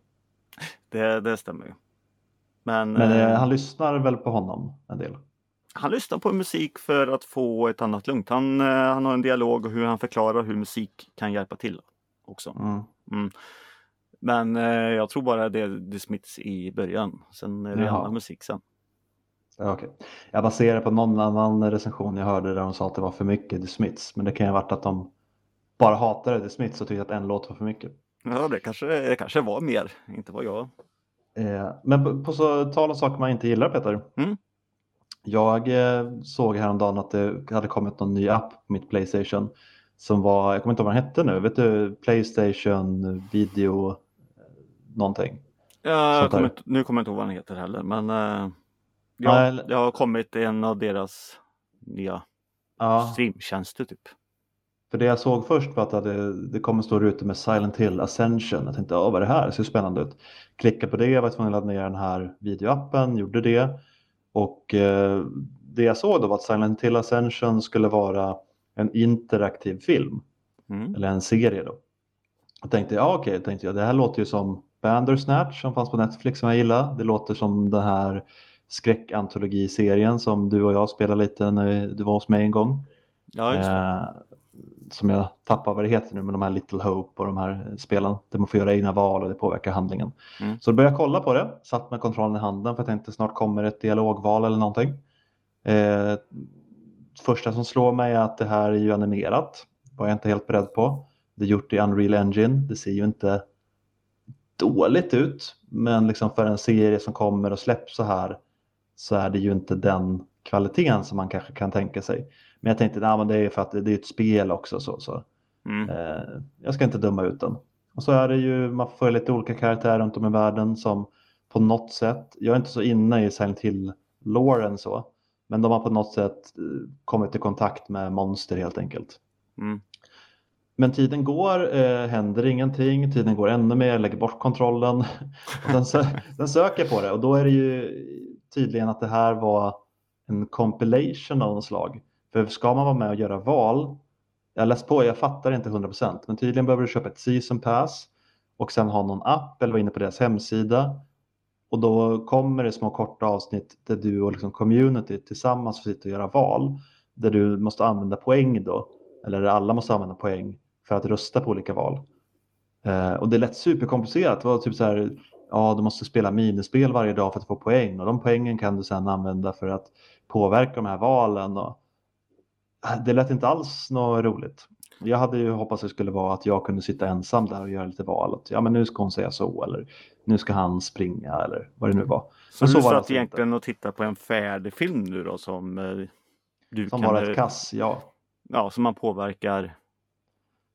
Det, det stämmer ju. Men, Men eh, eh, han lyssnar väl på honom en del? han lyssnar på musik för att få ett annat lugnt. Han, eh, han har en dialog och hur han förklarar hur musik kan hjälpa till också. Mm. Mm. Men eh, jag tror bara det är The Smiths i början. Sen är det Jaha. annan musik sen. Ja, okej. Jag baserar på någon annan recension jag hörde där de sa att det var för mycket The Smiths. Men det kan ju ha varit att de bara hatade The Smiths och tyckte att en låt var för mycket. Ja, det kanske, det kanske var mer, inte vad jag. Eh, men på, på så tal om saker man inte gillar Peter. Mm. Jag eh, såg häromdagen att det hade kommit någon ny app på mitt Playstation. Som var, jag kommer inte ihåg vad den hette nu, vet du? Playstation video någonting. Jag där. kommer, inte- nu kommer jag inte ihåg vad den heter heller, men eh, ja, Nej, det har kommit en av deras nya Ja, streamtjänster typ. för det jag såg först var att det, det kommer stå ute med Silent Hill Ascension. Jag tänkte, ja vad är det här? Det ser spännande ut. Klicka på det, jag var tvungen att ladda ner den här videoappen, gjorde det. Och eh, det jag såg då var att Silent Hill Ascension skulle vara en interaktiv film. Mm. eller en serie då. Och tänkte, ja okej, tänkte jag, det här låter ju som Bandersnatch som fanns på Netflix som jag gillar. Det låter som den här skräckantologiserien som du och jag spelade lite när du var hos mig en gång. Ja. Eh, som jag tappar vad det heter nu, men de här Little Hope och de här spelen där man får göra egna val och det påverkar handlingen. Mm. Så då började jag kolla på det, satt med kontrollen i handen för jag tänkte snart kommer ett dialogval eller någonting. Eh, första som slår mig är att det här är ju animerat, var jag inte helt beredd på. Det är gjort i Unreal Engine, det ser ju inte dåligt ut, men liksom för en serie som kommer och släpps så här så är det ju inte den kvaliteten som man kanske kan tänka sig. Men jag tänkte, nah, men det är för att det det är ett spel också. Så, så. Mm. Eh, jag ska inte döma ut den. Och så är det ju, man får lite olika karaktärer runt om i världen som på något sätt, jag är inte så inne i Silent Hill-låren så, men de har på något sätt eh, kommit i kontakt med monster helt enkelt. Mm. Men tiden går, eh, händer ingenting, tiden går ännu mer, jag lägger bort kontrollen. Och den, sö- den söker på det och då är det ju tydligen att det här var en compilation av något slag. För ska man vara med och göra val, jag läst på, jag fattar inte 100% men tydligen behöver du köpa ett season pass och sen ha någon app eller vara inne på deras hemsida. Och då kommer det små korta avsnitt där du och liksom community tillsammans får sitta och göra val. Där du måste använda poäng då, eller där alla måste använda poäng för att rösta på olika val. Eh, och det lät superkomplicerat. Det var typ så här, ja du måste spela minispel varje dag för att få poäng och de poängen kan du sedan använda för att påverka de här valen. Och... Det lät inte alls något roligt. Jag hade ju hoppats det skulle vara att jag kunde sitta ensam där och göra lite val. Att, ja men nu ska hon säga så eller nu ska han springa eller vad det nu var. Så Men så du satt alltså egentligen och tittade på en färdig film nu då som eh, du Som kan, bara ett eh, kass, ja. ja, som man påverkar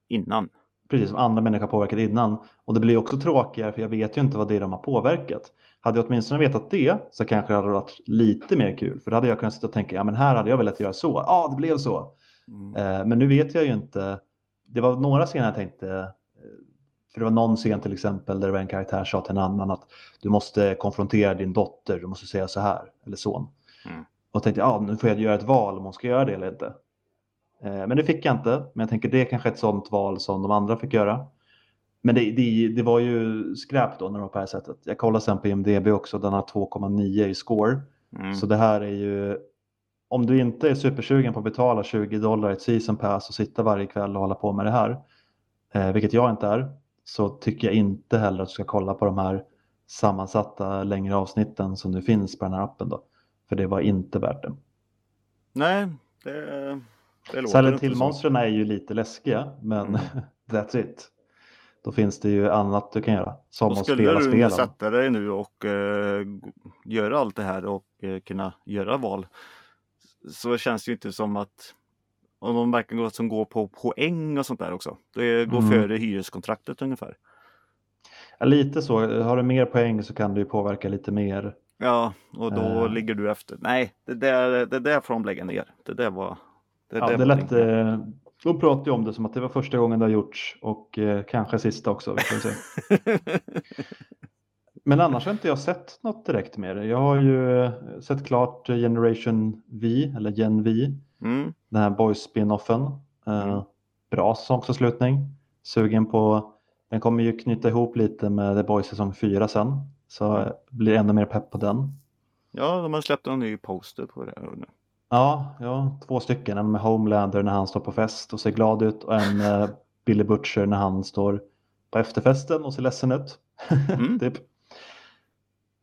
innan. Precis som andra människor har påverkat innan. Och det blir också tråkigare för jag vet ju inte vad det är de har påverkat. Hade jag åtminstone vetat det så kanske det hade varit lite mer kul. För då hade jag kunnat sitta och tänka, ja men här hade jag velat göra så. Ja, det blev så. Mm. Eh, men nu vet jag ju inte. Det var några scener jag tänkte, eh, för det var någon scen till exempel där det var en karaktär sa till en annan att du måste konfrontera din dotter, du måste säga så här, eller son. Mm. Och tänkte, ja nu får jag göra ett val om hon ska göra det eller inte. Eh, Men det fick jag inte, men jag tänker det är kanske ett sånt val som de andra fick göra. Men det, det, det var ju skräp då när det var på det här sättet. Jag kollade sen på IMDB också, den har 2,9 i score. Mm. Så det här är ju, om du inte är supersugen på att betala 20 dollar ett season pass och sitta varje kväll och hålla på med det här, eh, vilket jag inte är, så tycker jag inte heller att du ska kolla på de här sammansatta längre avsnitten som nu finns på den här appen då. För det var inte värt det. Nej, det, Silent. Hill-monstren är ju lite läskiga, men Mm. that's it. Då finns det ju annat du kan göra, som att skulle spela du spelen. sätta dig nu och eh, göra allt det här och eh, kunna göra val så känns det ju inte som att om de verkligen går, som går på poäng och sånt där också. Det går Mm. före hyreskontraktet ungefär. Ja, lite så, har du mer poäng så kan du påverka lite mer. Ja, och då Eh. ligger du efter. Nej, det där, det där får de lägga ner. Det där var... Det, Ja, det lät, eh, de pratade ju om det som att det var första gången det har gjorts och eh, kanske sista också. Men annars har inte jag sett något direkt mer. Jag har ju eh, sett klart Generation V, eller Gen V, mm. den här Boys spinoffen. Eh, Mm. Bra säsongsavslutning. Sugen på, den kommer ju knyta ihop lite med The Boys säsong 4 sen. Så eh, blir ännu mer pepp på den. Ja, de har släppt en ny poster på det. nu. Ja, ja, två stycken. En med Homelander när han står på fest och ser glad ut och en med Billy Butcher när han står på efterfesten och ser ledsen ut. Mm. typ.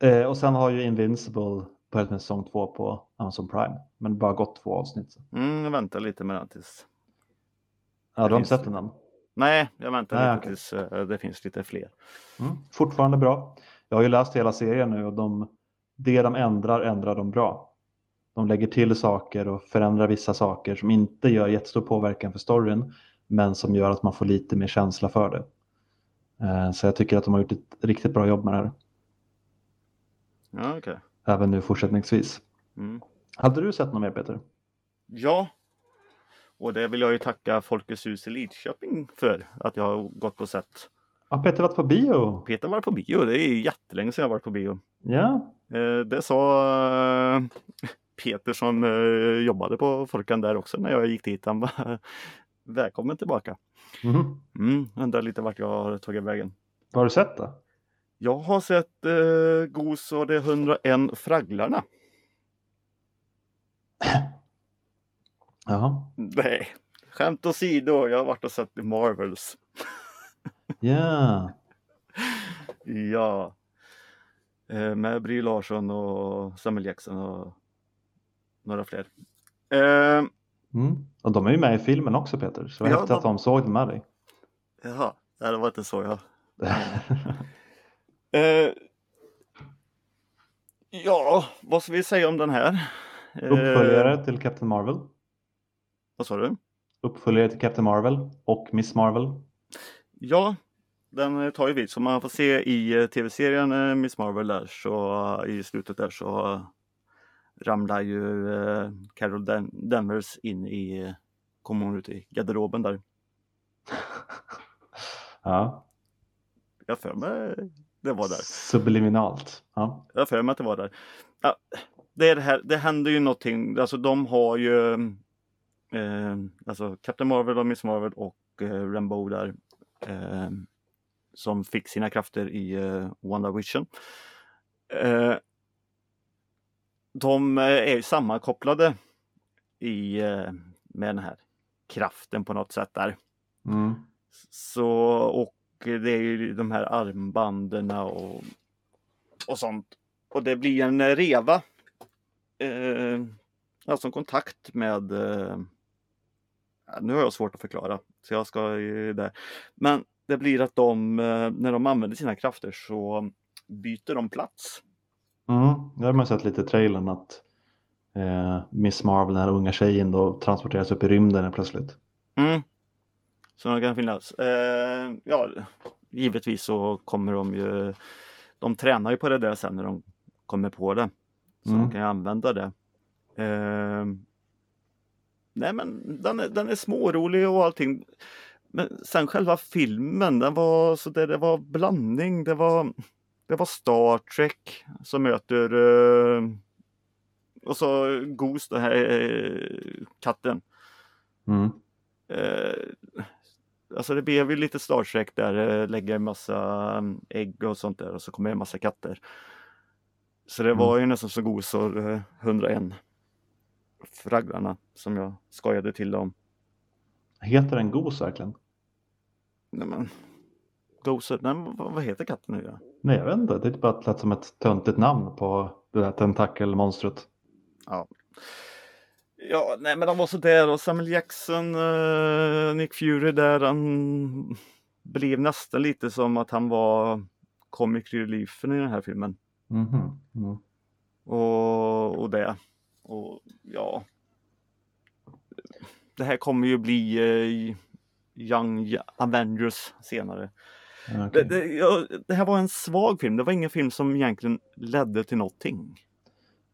eh, och sen har ju Invincible börjat med säsong två på Amazon Prime. Men bara gått två avsnitt. Så. Mm, jag väntar lite med den tills... Ja, du har inte sett den än? Nej, jag väntar Nej, lite okej. tills eh, det finns lite fler. Mm. Fortfarande bra. Jag har ju läst hela serien nu och de, det de ändrar ändrar de bra. De lägger till saker och förändrar vissa saker som inte gör jättestor påverkan för storyn men som gör att man får lite mer känsla för det. Eh, Så jag tycker att de har gjort ett riktigt bra jobb med det här. Ja, okej. Även nu fortsättningsvis. Mm. Hade du sett något mer Peter? Ja, och det vill jag ju tacka Folkets hus i Lidköping för att jag har gått och sett. Ja, Peter varit på bio. Peter var på bio, det är jättelänge sedan jag varit på bio. Ja, Eh, Det sa eh, Peter som eh, jobbade på Folkan där också när jag gick dit. Han var välkommen tillbaka. Mhm. Mm, undrar lite vart jag har tagit vägen. vad har du sett då? Jag har sett eh, Gos och de 101 fragglarna. Jaha. Nej, skämt åsido, jag har varit och sett The Marvels. Ja, Ja. Eh, med Brie Larsson och Samuel Jackson och några fler. Eh, mm. och de är ju med i filmen också Peter. Så det Ja, häftigt de- att de såg den med dig. jaha, nej, det var inte så jag... Eh, ja, vad ska vi säga om den här? Eh, Uppföljare till Captain Marvel. Vad sa du? Uppföljare till Captain Marvel och Miss Marvel. Ja, den eh, tar ju vid. Som man får se i eh, tv-serien eh, Miss Marvel där så eh, i slutet där så eh, ramlar ju eh, Carol Dan- Danvers in i, eh, kommer hon ut i garderoben där. Ja, Jag för mig det var där. subliminalt. Ja. Jag för mig att det var där. Ja, det, är det, här, det händer ju någonting, alltså de har ju eh, alltså Captain Marvel och Miss Marvel och eh, Rambo där eh, som fick sina krafter i eh, WandaVision. Eh, de eh, är ju sammankopplade i, eh, med den här kraften på något sätt där. Mm. Så, och det är ju de här armbanden och, och sånt. Och det blir en reva. Eh, alltså en kontakt med eh, nu har jag svårt att förklara så jag ska ju där. Men det blir att de eh, när de använder sina krafter så byter de plats. Mm. Det har man sett lite i trailern att eh, Miss Marvel, den här unga tjejen, då transporteras upp i rymden plötsligt. Mm. Så de kan finnas. Eh, ja, givetvis så kommer de ju. De tränar ju på det där sen när de kommer på det. Så Mm. de kan ju använda det. Eh, nej men den är, den är smårolig och allting. Men sen själva filmen, den var så det, det var blandning. Det var, det var Star Trek som möter eh, och så Goose, den här eh, katten. Mm. Eh, alltså det blev ju lite Star Trek där, eh, lägger en massa mm, ägg och sånt där och så kommer en massa katter. Så det var ju nästan så gosor eh, 101 fragglarna som jag skojade till dem. Heter den Gos verkligen? Nej men, gosor, nej, vad, vad heter katten nu då? Nej, jag vet inte. Det är bara lät som ett töntigt namn på det där tentakelmonstret. Ja. Ja, nej men de var så där och Samuel Jackson, eh, Nick Fury där, han blev nästan lite som att han var comic reliefen i den här filmen. Mhm. Mm. Och, och det. Och ja. Det här kommer ju bli eh, Young Avengers senare. Okej. Det, det, det här var en svag film. Det var ingen film som egentligen ledde till någonting.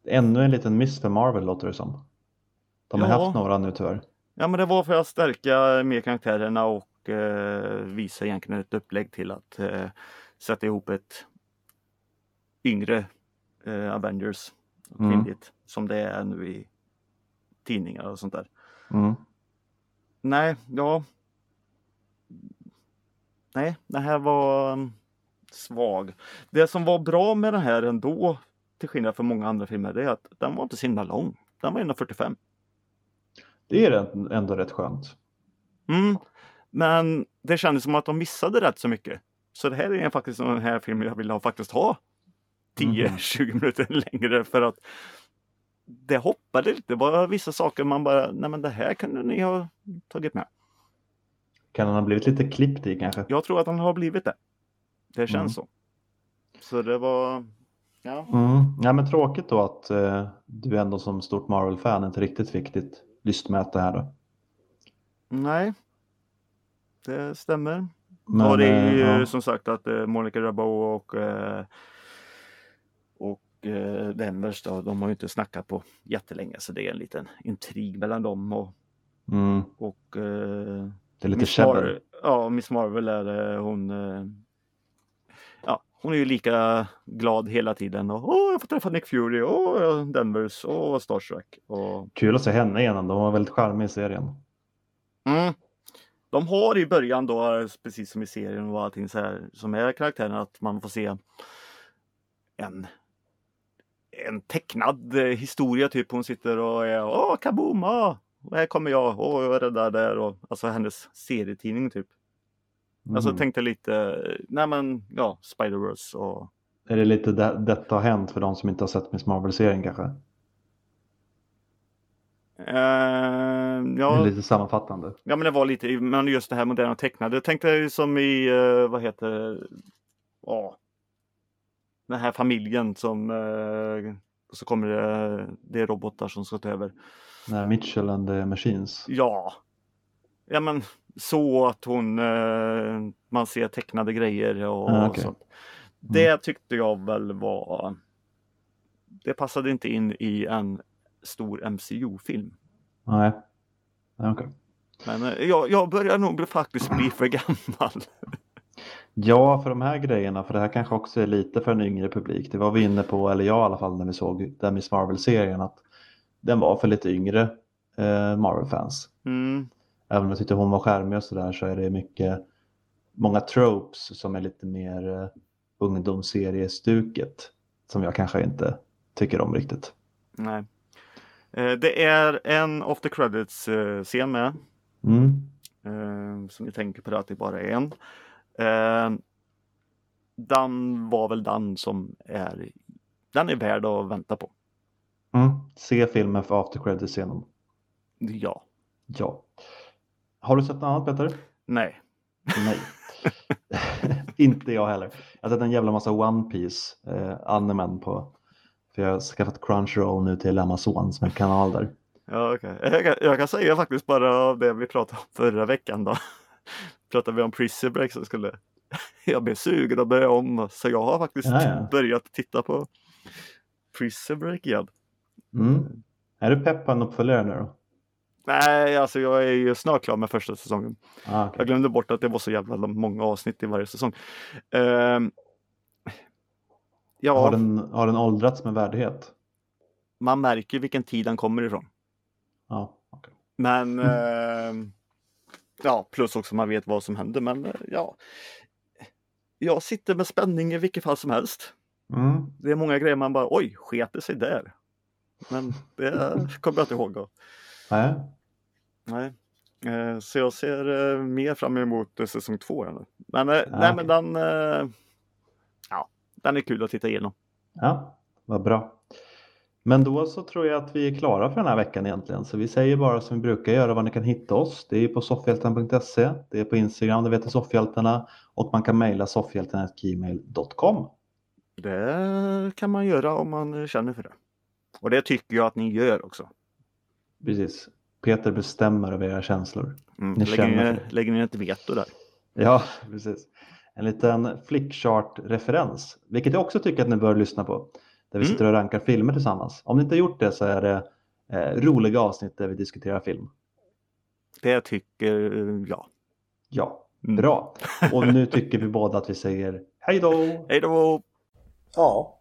Ännu en liten miss för Marvel låter det som. De har Ja. haft några nu tyvärr. Ja men det var för att stärka mer karaktärerna och eh, visa egentligen ett upplägg till att eh, sätta ihop ett yngre eh, Avengers Mm. som det är nu i tidningar och sånt där. Mm. Nej, ja. Nej, den här var um, svag. Det som var bra med den här ändå, till skillnad från många andra filmer, det är att den var inte så himla lång. Den var 1.45. Det är ändå rätt skönt. Mm. Men det kändes som att de missade rätt så mycket. Så det här är faktiskt den här filmen jag vill ha, faktiskt ha 10-20 mm. minuter längre för att det hoppade lite. Det var vissa saker man bara, nej men det här kunde ni ha tagit med. Kan han ha blivit lite klippt i kanske? Jag tror att han har blivit det. Det känns mm. så. Så det var, ja. Mm. Ja men tråkigt då att eh, du ändå som stort Marvel-fan inte riktigt fick ditt lystmäte här då. Nej, det stämmer. Men, och det är ju ja. som sagt att eh, Monica Rambeau och eh, och eh, Denvers då, de har ju inte snackat på jättelänge så det är en liten intrig mellan dem och, mm. och eh, det är lite Miss Mar Ja, Miss Marvel är hon eh, Ja, hon är ju lika glad hela tiden och åh, jag får träffa Nick Fury och Denvers och Starstruck. Och... Kul att se henne igen, de var väldigt charmig i serien. Mm. De har i början då, precis som i serien och allting så här, som är karaktären, att man får se en en tecknad eh, historia typ. Hon sitter och är Åh kaboom! Ah, här kommer jag! Åh, jag räddar där! Och, alltså hennes serietidning typ. Alltså, mm. Alltså tänkte lite, nej men ja, Spider-Verse och... Är det lite det, detta har hänt för de som inte har sett Miss Marvel-serien kanske? Uh, ja. lite sammanfattande. Ja men det var lite, men just det här moderna tecknade. Jag tänkte som i, uh, vad heter det, oh, den här familjen som uh, så kommer det, det är robotar som ska ta över. Nej, Mitchell and the Machines. Ja. Ja men så att hon, man ser tecknade grejer och, ah, okay. sånt. Mm. Det tyckte jag väl var det passade inte in i en stor MCU-film. Nej, okej. Okay. Men eh, jag, jag börjar nog faktiskt bli för gammal. Ja, för de här grejerna, för det här kanske också är lite för en yngre publik. Det var vi inne på, eller jag i alla fall, när vi såg den Miss Marvel-serien, att den var för lite yngre eh, Marvel-fans. Mm. Även om jag tyckte hon var skärmig och sådär så är det mycket, många tropes som är lite mer eh, ungdomsseriestuket som jag kanske inte tycker om riktigt. Nej. Eh, det är en of the credits eh, med. Mm. Eh, som ni tänker på det att det bara är en. Den var väl den som är den är värd att vänta på. Mm. Se filmen för after credits-scenen. Ja. Ja. Har du sett något annat Peter? Nej. Nej. inte jag heller. Jag har sett en jävla massa One Piece eh, animen på för jag har skaffat Crunchyroll nu till Amazon som en kanal där. Ja, okay. jag, kan, jag kan säga faktiskt bara av det vi pratade om förra veckan då. pratade vi om Prison Break så skulle jag bli sugen att börja om. Så jag har faktiskt ja, ja. börjat titta på Prison Break igen. Mm. Är du pepp på en uppföljare nu då? Nej, alltså jag är ju snart klar med första säsongen. Ah, okay. Jag glömde bort att det var så jävla många avsnitt i varje säsong. Uh, Ja. Har, den, har den åldrats med värdighet? Man märker vilken tid den kommer ifrån. Ja, okay. Men eh, ja, plus också man vet vad som händer. Men eh, ja, jag sitter med spänning i vilket fall som helst. Mm. Det är många grejer man bara oj, sket sig där. Men det kommer jag inte ihåg då. Nej. Nej. Eh, så jag ser eh, mer fram emot säsong två. Men, ja, nej, men den den är kul att titta igenom. Ja, vad bra. Men då så tror jag att vi är klara för den här veckan egentligen. Så vi säger bara som vi brukar göra var ni kan hitta oss. Det är på soffhjälten.se, det är på Instagram, det vet Soffhjältarna och man kan mejla soffhjälten.gmail.com. Det kan man göra om man känner för det. Och det tycker jag att ni gör också. Precis. Peter bestämmer över era känslor. Mm, ni lägger, ni, lägger ni ett veto där? Ja, precis en liten flickchart-referens, vilket jag också tycker att ni bör lyssna på. Där vi mm. sitter och rankar filmer tillsammans. Om ni inte har gjort det så är det eh, roliga avsnitt där vi diskuterar film. Det tycker jag. Ja, mm. bra. Och nu tycker vi båda att vi säger hej då! Hej då! Ja,